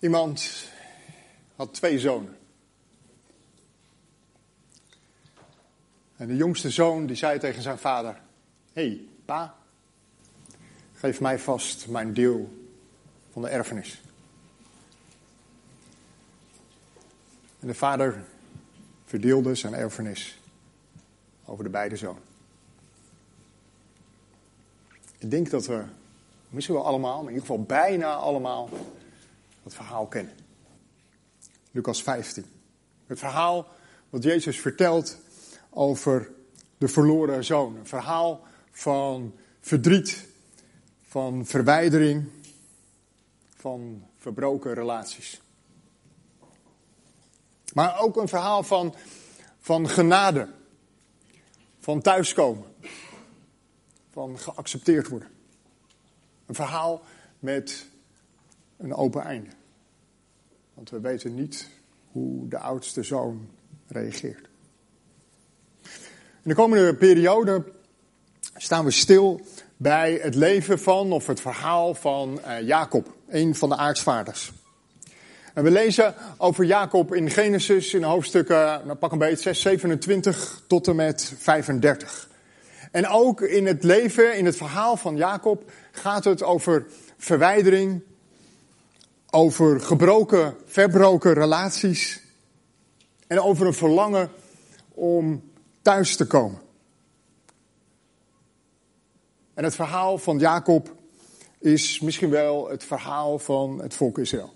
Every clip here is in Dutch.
Iemand had twee zonen. En de jongste zoon die zei tegen zijn vader: Hé, hey, pa, geef mij vast mijn deel van de erfenis. En de vader verdeelde zijn erfenis over de beide zonen. Ik denk dat we, misschien wel allemaal, maar in ieder geval bijna allemaal, dat verhaal kennen. Lucas 15. Het verhaal wat Jezus vertelt over de verloren zoon. Een verhaal van verdriet, van verwijdering, van verbroken relaties. Maar ook een verhaal van, van genade, van thuiskomen, van geaccepteerd worden. Een verhaal met een open einde. Want we weten niet hoe de oudste zoon reageert. In de komende periode staan we stil bij het leven van of het verhaal van uh, Jacob, een van de aartsvaders. En we lezen over Jacob in Genesis in hoofdstukken, nou pak een beetje 6, 27 tot en met 35. En ook in het leven, in het verhaal van Jacob, gaat het over verwijdering, over gebroken, verbroken relaties en over een verlangen om thuis te komen. En het verhaal van Jacob is misschien wel het verhaal van het volk Israël.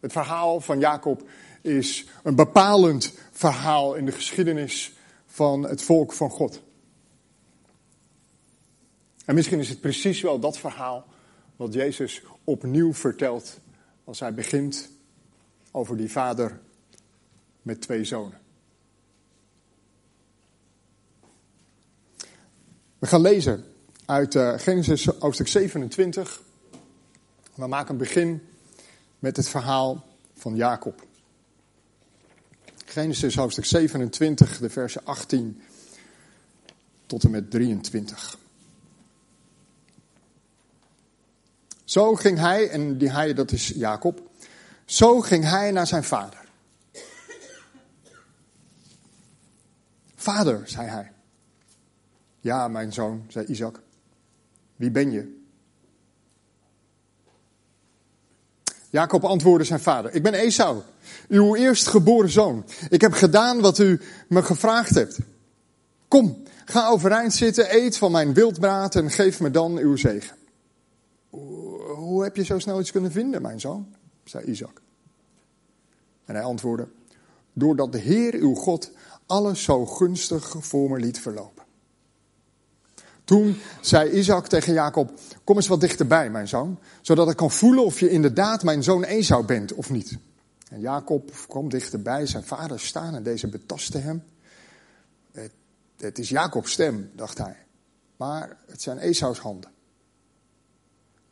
Het verhaal van Jacob is een bepalend verhaal in de geschiedenis van het volk van God. En misschien is het precies wel dat verhaal wat Jezus opnieuw vertelt als hij begint over die vader met twee zonen. We gaan lezen uit uh, Genesis hoofdstuk 27. We maken een begin met het verhaal van Jacob. Genesis hoofdstuk 27, de versen 18 tot en met 23. Zo ging hij, en die hij dat is Jacob, zo ging hij naar zijn vader. Vader, zei hij. Ja, mijn zoon, zei Isaac. Wie ben je? Jacob antwoordde zijn vader: Ik ben Esau, uw eerstgeboren zoon. Ik heb gedaan wat u me gevraagd hebt. Kom, ga overeind zitten, eet van mijn wildbraad en geef me dan uw zegen. Hoe heb je zo snel iets kunnen vinden, mijn zoon? zei Isaac. En hij antwoordde: Doordat de Heer uw God alles zo gunstig voor me liet verlopen. Toen zei Isaac tegen Jacob: Kom eens wat dichterbij, mijn zoon, zodat ik kan voelen of je inderdaad mijn zoon Esau bent of niet. En Jacob kwam dichterbij, zijn vader staan en deze betastte hem. Het, het is Jacobs stem, dacht hij, maar het zijn Esau's handen.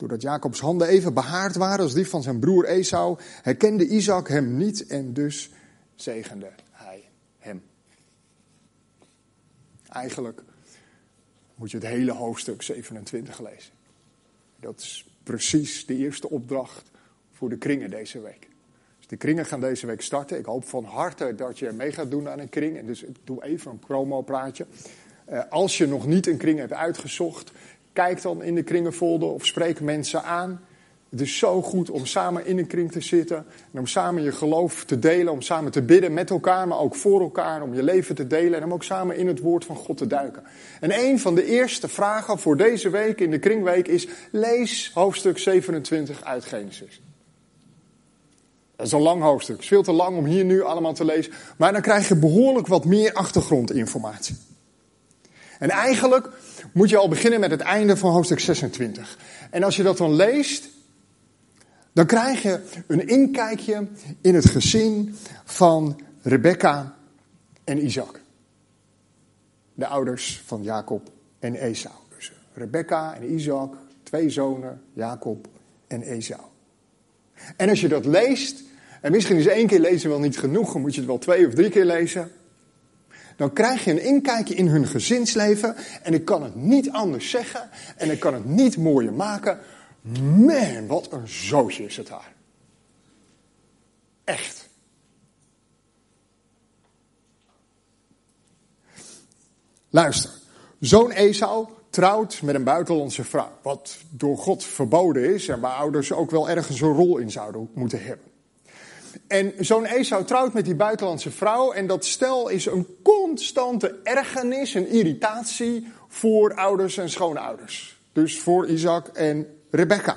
Doordat Jacobs handen even behaard waren als die van zijn broer Esau, herkende Isaac hem niet en dus zegende hij hem. Eigenlijk moet je het hele hoofdstuk 27 lezen. Dat is precies de eerste opdracht voor de kringen deze week. Dus de kringen gaan deze week starten. Ik hoop van harte dat je mee gaat doen aan een kring. En dus ik doe even een promo-praatje. Uh, als je nog niet een kring hebt uitgezocht, kijk dan in de kringenfolder of spreek mensen aan. Het is zo goed om samen in een kring te zitten. En om samen je geloof te delen. Om samen te bidden met elkaar, maar ook voor elkaar. Om je leven te delen. En om ook samen in het woord van God te duiken. En een van de eerste vragen voor deze week in de kringweek is: lees hoofdstuk 27 uit Genesis. Dat is een lang hoofdstuk. Het is veel te lang om hier nu allemaal te lezen. Maar dan krijg je behoorlijk wat meer achtergrondinformatie. En eigenlijk moet je al beginnen met het einde van hoofdstuk 26. En als je dat dan leest, dan krijg je een inkijkje in het gezin van Rebecca en Isaac. De ouders van Jacob en Esau. Dus Rebecca en Isaac, twee zonen, Jacob en Esau. En als je dat leest, en misschien is één keer lezen wel niet genoeg, dan moet je het wel twee of drie keer lezen. Dan krijg je een inkijkje in hun gezinsleven. En ik kan het niet anders zeggen. En ik kan het niet mooier maken Man, wat een zootje is het daar. echt. Luister, zoon Esau trouwt met een buitenlandse vrouw, wat door God verboden is en waar ouders ook wel ergens een rol in zouden moeten hebben. En zo'n Esau trouwt met die buitenlandse vrouw en dat stel is een constante ergernis, een irritatie voor ouders en schoonouders. Dus voor Isaac en Rebecca.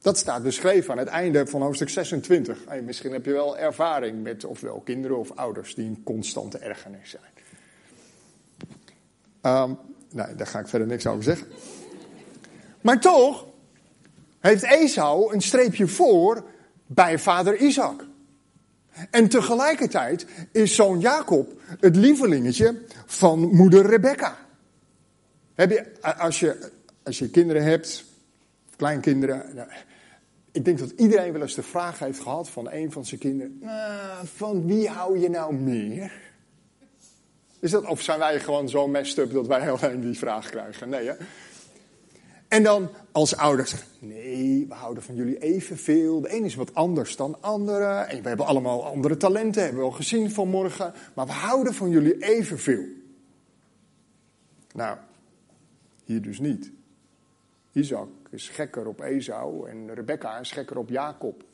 Dat staat beschreven aan het einde van hoofdstuk 26. misschien heb je wel ervaring met ofwel kinderen of ouders die een constante ergernis zijn. Um, nee, daar ga ik verder niks over zeggen. Maar toch heeft Esau een streepje voor bij vader Isaac. En tegelijkertijd is zoon Jacob het lievelingetje van moeder Rebecca. Heb je, als, je, als je kinderen hebt, kleinkinderen. Nou, ik denk dat iedereen wel eens de vraag heeft gehad van een van zijn kinderen: nou, van wie hou je nou meer? Is dat, of zijn wij gewoon zo messed up dat wij alleen die vraag krijgen? Nee, hè? En dan als ouders nee, we houden van jullie evenveel. De een is wat anders dan de andere. En we hebben allemaal andere talenten, hebben we al gezien vanmorgen. Maar we houden van jullie evenveel. Nou, hier dus niet. Isaac is gekker op Esau en Rebecca is gekker op Jacob.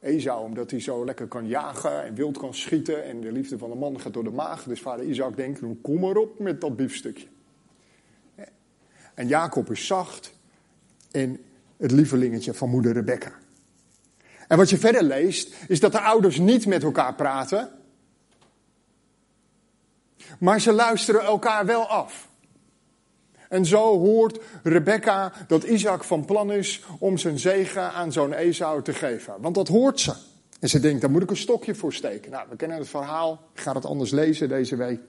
Esau omdat hij zo lekker kan jagen en wild kan schieten en de liefde van de man gaat door de maag. Dus vader Isaac denkt, kom maar op met dat biefstukje. En Jacob is zacht en het lievelingetje van moeder Rebecca. En wat je verder leest, is dat de ouders niet met elkaar praten, maar ze luisteren elkaar wel af. En zo hoort Rebecca dat Isaac van plan is om zijn zegen aan zo'n Esau te geven. Want dat hoort ze. En ze denkt, daar moet ik een stokje voor steken. Nou, we kennen het verhaal. Ik ga het anders lezen deze week.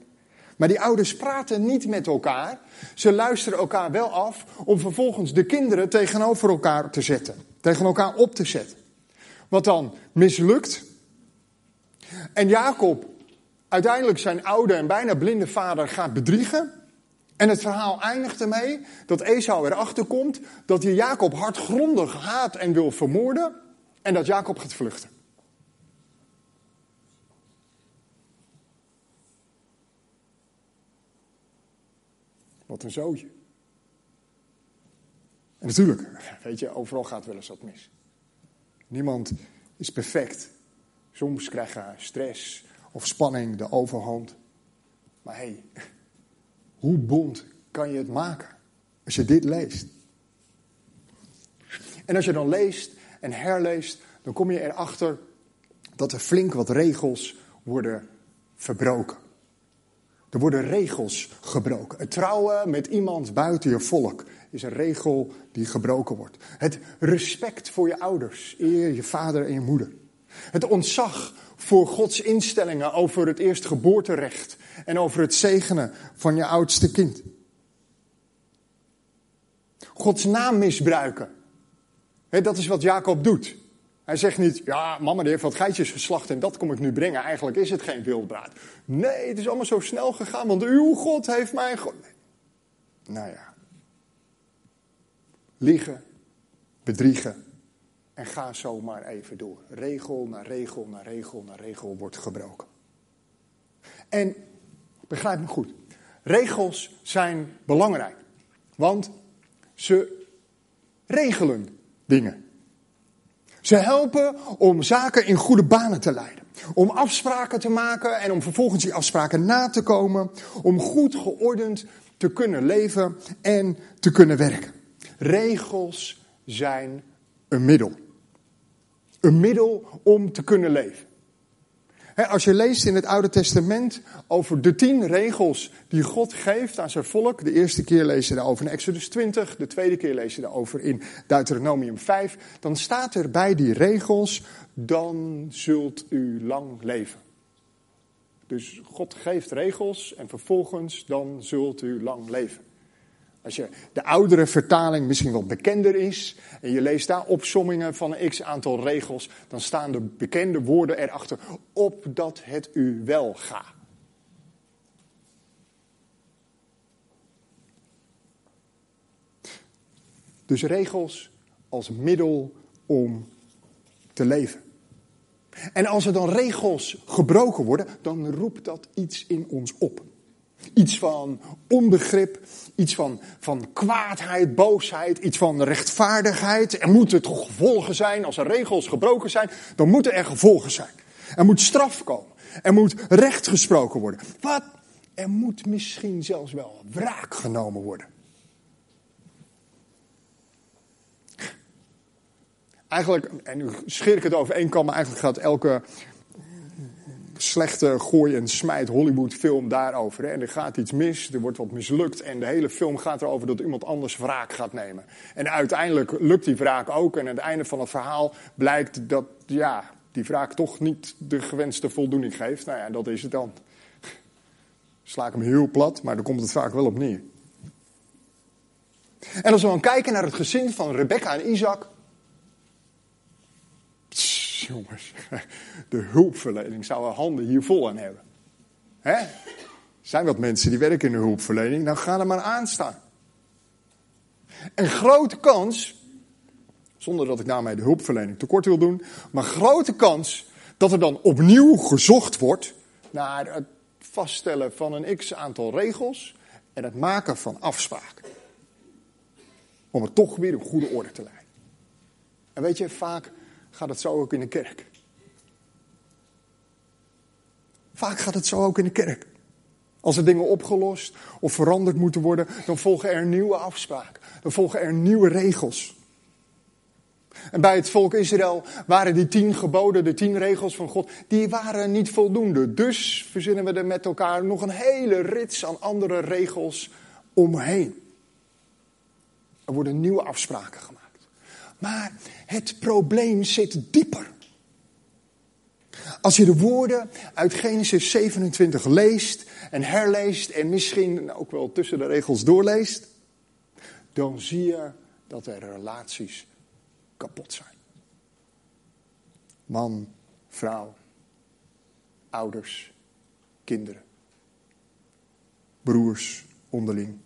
Maar die ouders praten niet met elkaar. Ze luisteren elkaar wel af om vervolgens de kinderen tegenover elkaar te zetten. Tegen elkaar op te zetten. Wat dan mislukt. En Jacob uiteindelijk zijn oude en bijna blinde vader gaat bedriegen. En het verhaal eindigt ermee dat Esau erachter komt dat hij Jacob hardgrondig haat en wil vermoorden. En dat Jacob gaat vluchten. Wat een zootje. En natuurlijk, weet je, overal gaat wel eens wat mis. Niemand is perfect. Soms krijgen stress of spanning de overhand. Maar hé, hey, hoe bond kan je het maken als je dit leest? En als je dan leest en herleest, dan kom je erachter dat er flink wat regels worden verbroken. Er worden regels gebroken. Het trouwen met iemand buiten je volk is een regel die gebroken wordt. Het respect voor je ouders, eer je vader en je moeder. Het ontzag voor Gods instellingen over het eerstgeboorterecht en over het zegenen van je oudste kind. Gods naam misbruiken. dat is wat Jacob doet. Hij zegt niet, ja, mama die heeft wat geitjes geslacht en dat kom ik nu brengen. Eigenlijk is het geen wildbraad. Nee, het is allemaal zo snel gegaan, want uw God heeft mij... God. Nou ja. Liegen, bedriegen en ga zo maar even door. Regel na regel na regel na regel wordt gebroken. En, begrijp me goed, regels zijn belangrijk. Want ze regelen dingen. Ze helpen om zaken in goede banen te leiden. Om afspraken te maken en om vervolgens die afspraken na te komen. Om goed geordend te kunnen leven en te kunnen werken. Regels zijn een middel. Een middel om te kunnen leven als je leest in het Oude Testament over de tien regels die God geeft aan zijn volk. De eerste keer lees je daarover in Exodus 20, de tweede keer lees je daarover in Deuteronomium 5. Dan staat er bij die regels, dan zult u lang leven. Dus God geeft regels en vervolgens dan zult u lang leven. Als je de oudere vertaling misschien wat bekender is en je leest daar opsommingen van een x aantal regels, dan staan de bekende woorden erachter, opdat het u wel gaat. Dus regels als middel om te leven. En als er dan regels gebroken worden, dan roept dat iets in ons op. Iets van onbegrip, iets van, van kwaadheid, boosheid, iets van rechtvaardigheid. Er moeten toch gevolgen zijn. Als er regels gebroken zijn, dan moeten er gevolgen zijn. Er moet straf komen. Er moet recht gesproken worden. Wat? Er moet misschien zelfs wel wraak genomen worden. Eigenlijk, en nu scheer ik het over één kam, maar eigenlijk gaat elke slechte gooi- en smijt Hollywood-film daarover. Hè. En er gaat iets mis, er wordt wat mislukt en de hele film gaat erover dat iemand anders wraak gaat nemen. En uiteindelijk lukt die wraak ook en aan het einde van het verhaal blijkt dat ja, die wraak toch niet de gewenste voldoening geeft. Nou ja, dat is het dan. Sla ik hem heel plat, maar daar komt het vaak wel op neer. En als we dan kijken naar het gezin van Rebecca en Isaac, jongens, de hulpverlening zou er handen hier vol aan hebben. Hè? Zijn wat mensen die werken in de hulpverlening, nou ga er maar aan staan. Een grote kans, zonder dat ik daarmee de hulpverlening tekort wil doen, maar grote kans dat er dan opnieuw gezocht wordt naar het vaststellen van een x aantal regels en het maken van afspraken. Om het toch weer een goede orde te leiden. En weet je, vaak gaat het zo ook in de kerk. Vaak gaat het zo ook in de kerk. Als er dingen opgelost of veranderd moeten worden, dan volgen er nieuwe afspraken. Dan volgen er nieuwe regels. En bij het volk Israël waren die tien geboden, de tien regels van God, die waren niet voldoende. Dus verzinnen we er met elkaar nog een hele rits aan andere regels omheen. Er worden nieuwe afspraken gemaakt. Maar het probleem zit dieper. Als je de woorden uit Genesis 27 leest en herleest en misschien ook wel tussen de regels doorleest, dan zie je dat er relaties kapot zijn. Man, vrouw, ouders, kinderen, broers onderling.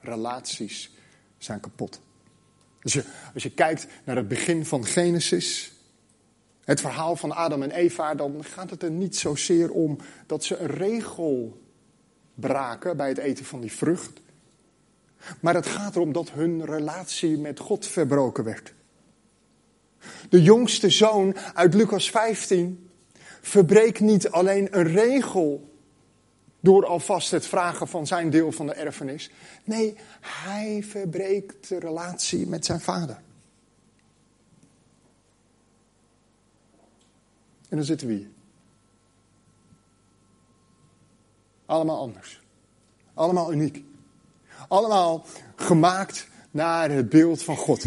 Relaties zijn kapot. Als je, als je kijkt naar het begin van Genesis, het verhaal van Adam en Eva, dan gaat het er niet zozeer om dat ze een regel braken bij het eten van die vrucht. Maar het gaat erom dat hun relatie met God verbroken werd. De jongste zoon uit Lucas 15 verbreekt niet alleen een regel door alvast het vragen van zijn deel van de erfenis. Nee, hij verbreekt de relatie met zijn vader. En dan zitten we hier. Allemaal anders. Allemaal uniek. Allemaal gemaakt naar het beeld van God.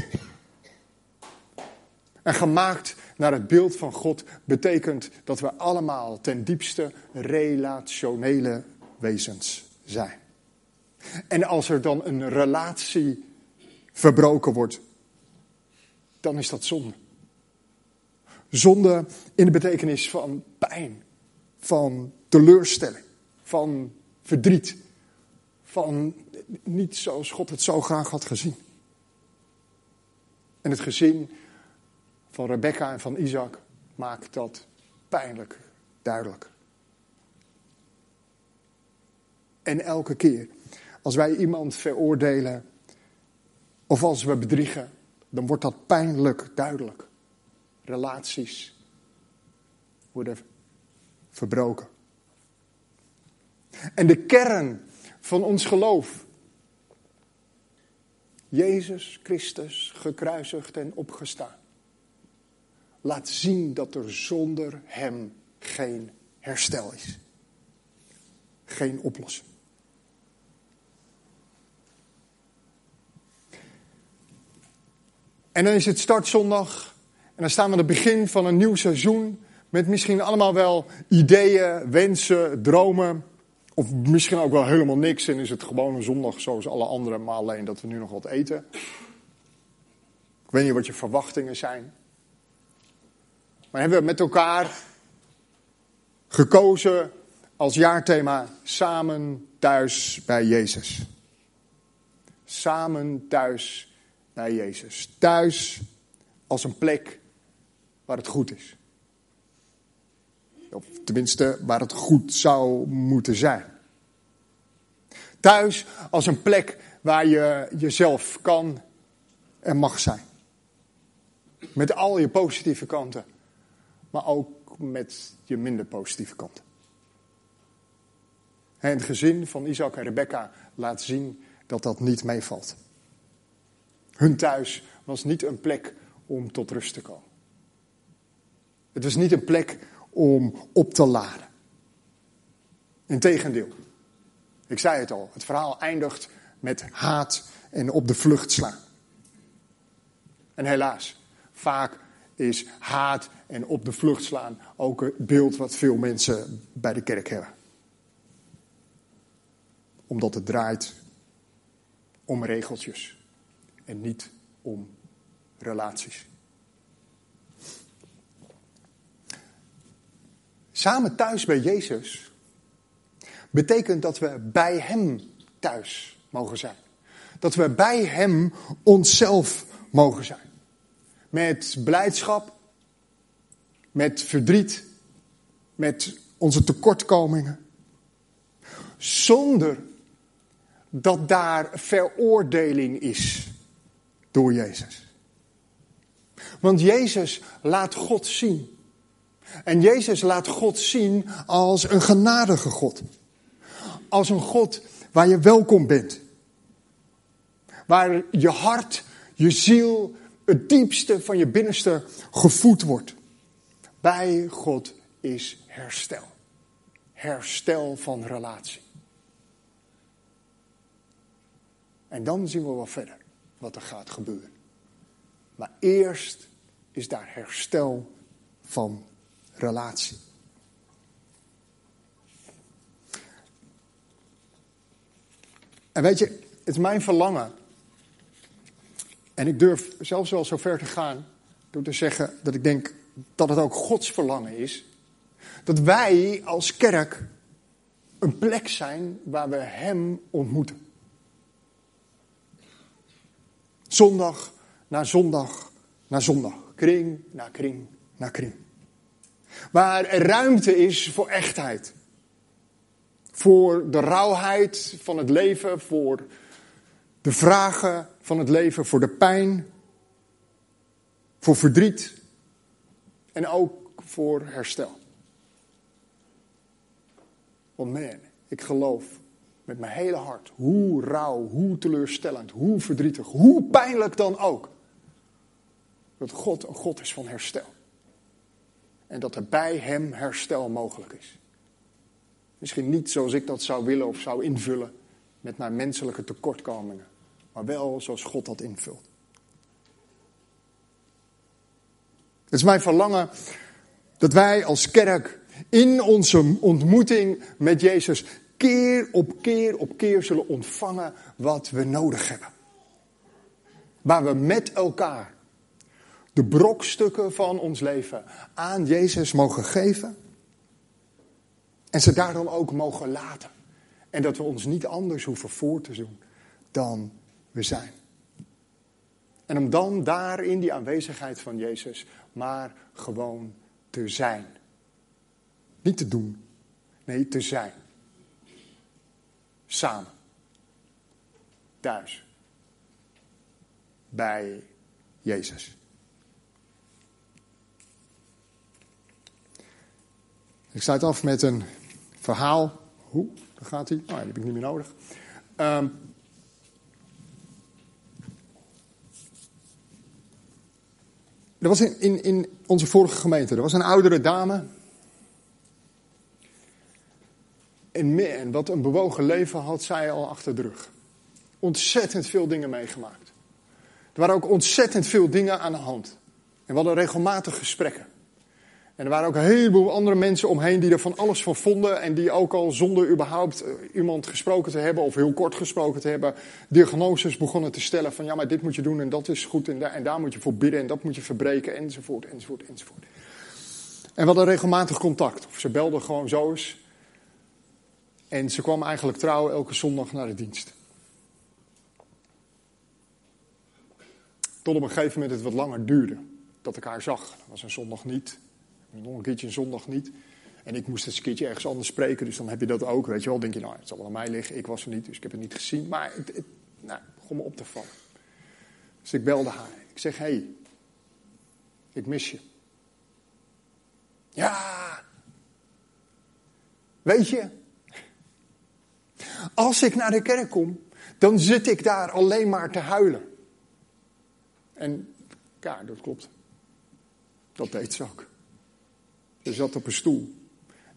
En gemaakt naar het beeld van God betekent dat we allemaal ten diepste relationele wezens zijn. En als er dan een relatie verbroken wordt, dan is dat zonde. Zonde in de betekenis van pijn, van teleurstelling, van verdriet, van niet zoals God het zo graag had gezien. En het gezin van Rebecca en van Isaac maakt dat pijnlijk duidelijk. En elke keer als wij iemand veroordelen of als we bedriegen, dan wordt dat pijnlijk duidelijk. Relaties worden verbroken. En de kern van ons geloof. Jezus Christus gekruisigd en opgestaan laat zien dat er zonder Hem geen herstel is. Geen oplossing. En dan is het startzondag. En dan staan we aan het begin van een nieuw seizoen. Met misschien allemaal wel ideeën, wensen, dromen. Of misschien ook wel helemaal niks. En is het gewoon een zondag zoals alle andere. Maar alleen dat we nu nog wat eten. Ik weet niet wat je verwachtingen zijn. Maar hebben we met elkaar gekozen als jaarthema samen thuis bij Jezus. Samen thuis bij Jezus. Thuis als een plek waar het goed is. Of tenminste, waar het goed zou moeten zijn. Thuis als een plek waar je jezelf kan en mag zijn. Met al je positieve kanten, maar ook met je minder positieve kanten. En het gezin van Isaac en Rebecca laat zien dat dat niet meevalt. Hun thuis was niet een plek om tot rust te komen. Het was niet een plek om op te laden. Integendeel. Ik zei het al, het verhaal eindigt met haat en op de vlucht slaan. En helaas, vaak is haat en op de vlucht slaan ook het beeld wat veel mensen bij de kerk hebben. Omdat het draait om regeltjes en niet om relaties. Samen thuis bij Jezus betekent dat we bij Hem thuis mogen zijn. Dat we bij Hem onszelf mogen zijn. Met blijdschap, met verdriet, met onze tekortkomingen. Zonder dat daar veroordeling is door Jezus. Want Jezus laat God zien. En Jezus laat God zien als een genadige God. Als een God waar je welkom bent. Waar je hart, je ziel, het diepste van je binnenste gevoed wordt. Bij God is herstel. Herstel van relatie. En dan zien we wel verder wat er gaat gebeuren. Maar eerst is daar herstel van relatie. En weet je, het is mijn verlangen. En ik durf zelfs wel zo ver te gaan door te zeggen dat ik denk dat het ook Gods verlangen is. Dat wij als kerk een plek zijn waar we Hem ontmoeten. Zondag na zondag na zondag. Kring na kring na kring. Waar er ruimte is voor echtheid. Voor de rauwheid van het leven, voor de vragen van het leven, voor de pijn, voor verdriet en ook voor herstel. Want man, ik geloof met mijn hele hart, hoe rauw, hoe teleurstellend, hoe verdrietig, hoe pijnlijk dan ook, dat God een God is van herstel. En dat er bij Hem herstel mogelijk is. Misschien niet zoals ik dat zou willen of zou invullen met mijn menselijke tekortkomingen, maar wel zoals God dat invult. Het is mijn verlangen dat wij als kerk in onze ontmoeting met Jezus keer op keer op keer zullen ontvangen wat we nodig hebben. Waar we met elkaar de brokstukken van ons leven aan Jezus mogen geven. En ze daar dan ook mogen laten. En dat we ons niet anders hoeven voor te doen dan we zijn. En om dan daar in die aanwezigheid van Jezus maar gewoon te zijn. Niet te doen, nee, te zijn. Samen. Thuis. Bij Jezus. Ik sluit af met een verhaal. Hoe? Daar gaat hij. Oh, die heb ik niet meer nodig. Um, er was in, in, in onze vorige gemeente, er was een oudere dame. En man, wat een bewogen leven had zij al achter de rug. Ontzettend veel dingen meegemaakt. Er waren ook ontzettend veel dingen aan de hand. En we hadden regelmatig gesprekken. En er waren ook een heleboel andere mensen omheen die er van alles van vonden. En die ook al zonder überhaupt eh, iemand gesproken te hebben of heel kort gesproken te hebben, diagnoses begonnen te stellen van ja, maar dit moet je doen en dat is goed en daar, moet je voor bidden en dat moet je verbreken enzovoort, enzovoort, enzovoort. En we hadden regelmatig contact. Of ze belden gewoon zo eens. En ze kwam eigenlijk trouw elke zondag naar de dienst. Tot op een gegeven moment het wat langer duurde dat ik haar zag. Dat was een zondag niet, nog een keertje een zondag niet. En ik moest eens een keertje ergens anders spreken, dus dan heb je dat ook, weet je wel. denk je, nou, het zal wel aan mij liggen, ik was er niet, dus ik heb het niet gezien. Maar het, nou, begon me op te vallen. Dus ik belde haar. Ik zeg, hé, hey, ik mis je. Ja, weet je, als ik naar de kerk kom, dan zit ik daar alleen maar te huilen. En ja, dat klopt. Dat deed ze ook. Ze zat op een stoel.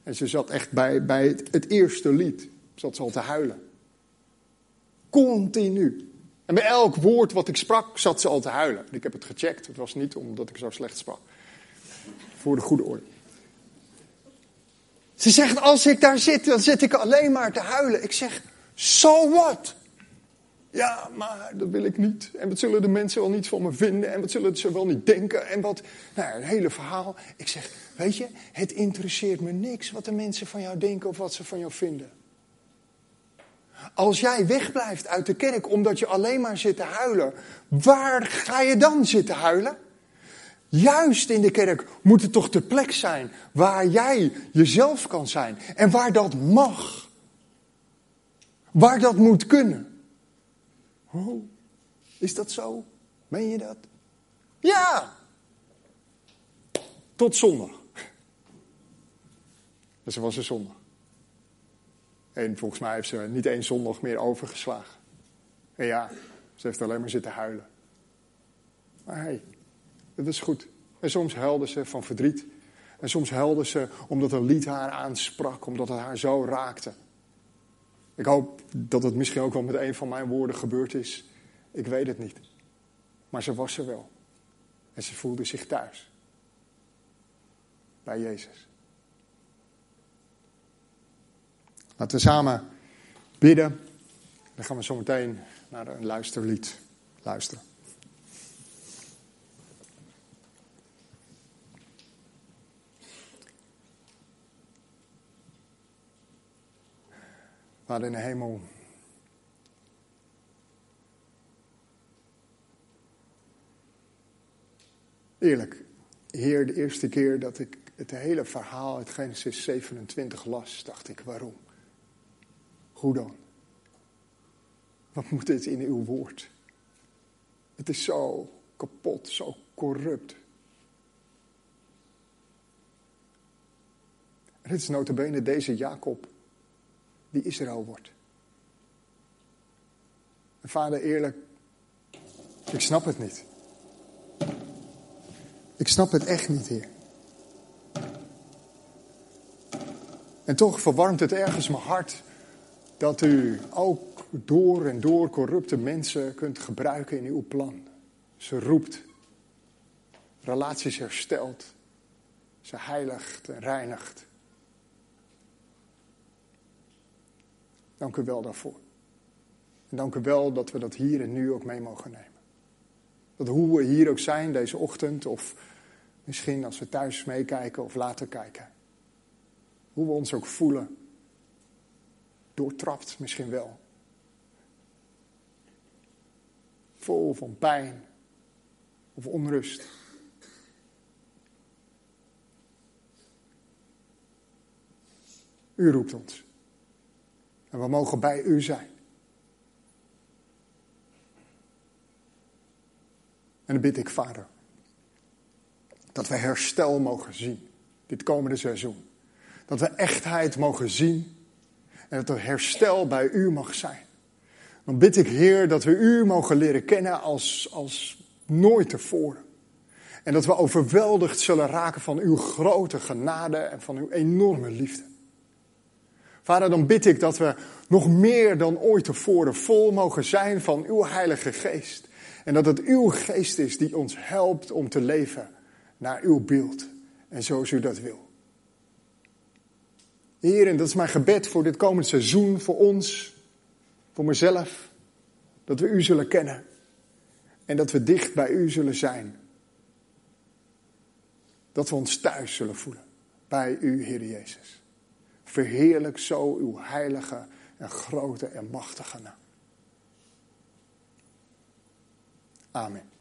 En ze zat echt bij, bij het, eerste lied. Zat ze al te huilen. Continu. En bij elk woord wat ik sprak, zat ze al te huilen. Ik heb het gecheckt. Het was niet omdat ik zo slecht sprak. Voor de goede orde. Ze zegt, als ik daar zit, dan zit ik alleen maar te huilen. Ik zeg, so what? Ja, maar dat wil ik niet. En wat zullen de mensen wel niet van me vinden? En wat zullen ze wel niet denken? En wat, nou, een hele verhaal. Ik zeg, weet je, het interesseert me niks wat de mensen van jou denken of wat ze van jou vinden. Als jij wegblijft uit de kerk omdat je alleen maar zit te huilen, waar ga je dan zitten huilen? Juist in de kerk moet het toch de plek zijn waar jij jezelf kan zijn en waar dat mag. Waar dat moet kunnen. Oh, is dat zo? Meen je dat? Ja! Tot zondag. Dus er was een zondag. En volgens mij heeft ze niet één zondag meer overgeslagen. En ja, ze heeft alleen maar zitten huilen. Maar hé, hey, het is goed. En soms huilde ze van verdriet. En soms huilde ze omdat een lied haar aansprak, omdat het haar zo raakte. Ik hoop dat het misschien ook wel met een van mijn woorden gebeurd is. Ik weet het niet. Maar ze was er wel. En ze voelde zich thuis. Bij Jezus. Laten we samen bidden. Dan gaan we zo meteen naar een luisterlied luisteren. Vader in de hemel. Eerlijk, Heer, de eerste keer dat ik het hele verhaal uit Genesis 27 las, dacht ik, waarom? Hoe dan? Wat moet dit in uw woord? Het is zo kapot, zo corrupt. En het is notabene deze Jacob die Israël wordt. En vader, eerlijk, ik snap het niet. Ik snap het echt niet, Heer. En toch verwarmt het ergens mijn hart dat u ook door en door corrupte mensen kunt gebruiken in uw plan. Ze roept, relaties herstelt, ze heiligt en reinigt. Dank u wel daarvoor. En dank u wel dat we dat hier en nu ook mee mogen nemen. Dat hoe we hier ook zijn deze ochtend, of misschien als we thuis meekijken of later kijken. Hoe we ons ook voelen. Doortrapt misschien wel. Vol van pijn of onrust. U roept ons. En we mogen bij u zijn. En dan bid ik, Vader, dat we herstel mogen zien dit komende seizoen. Dat we echtheid mogen zien en dat er herstel bij u mag zijn. Dan bid ik, Heer, dat we u mogen leren kennen als, als nooit tevoren. En dat we overweldigd zullen raken van uw grote genade en van uw enorme liefde. Vader, dan bid ik dat we nog meer dan ooit tevoren vol mogen zijn van uw Heilige Geest. En dat het uw geest is die ons helpt om te leven naar uw beeld. En zoals u dat wil. Heer, en dat is mijn gebed voor dit komend seizoen, voor ons, voor mezelf. Dat we u zullen kennen. En dat we dicht bij u zullen zijn. Dat we ons thuis zullen voelen bij u, Heer Jezus. Verheerlijk zo uw heilige en grote en machtige naam. Amen.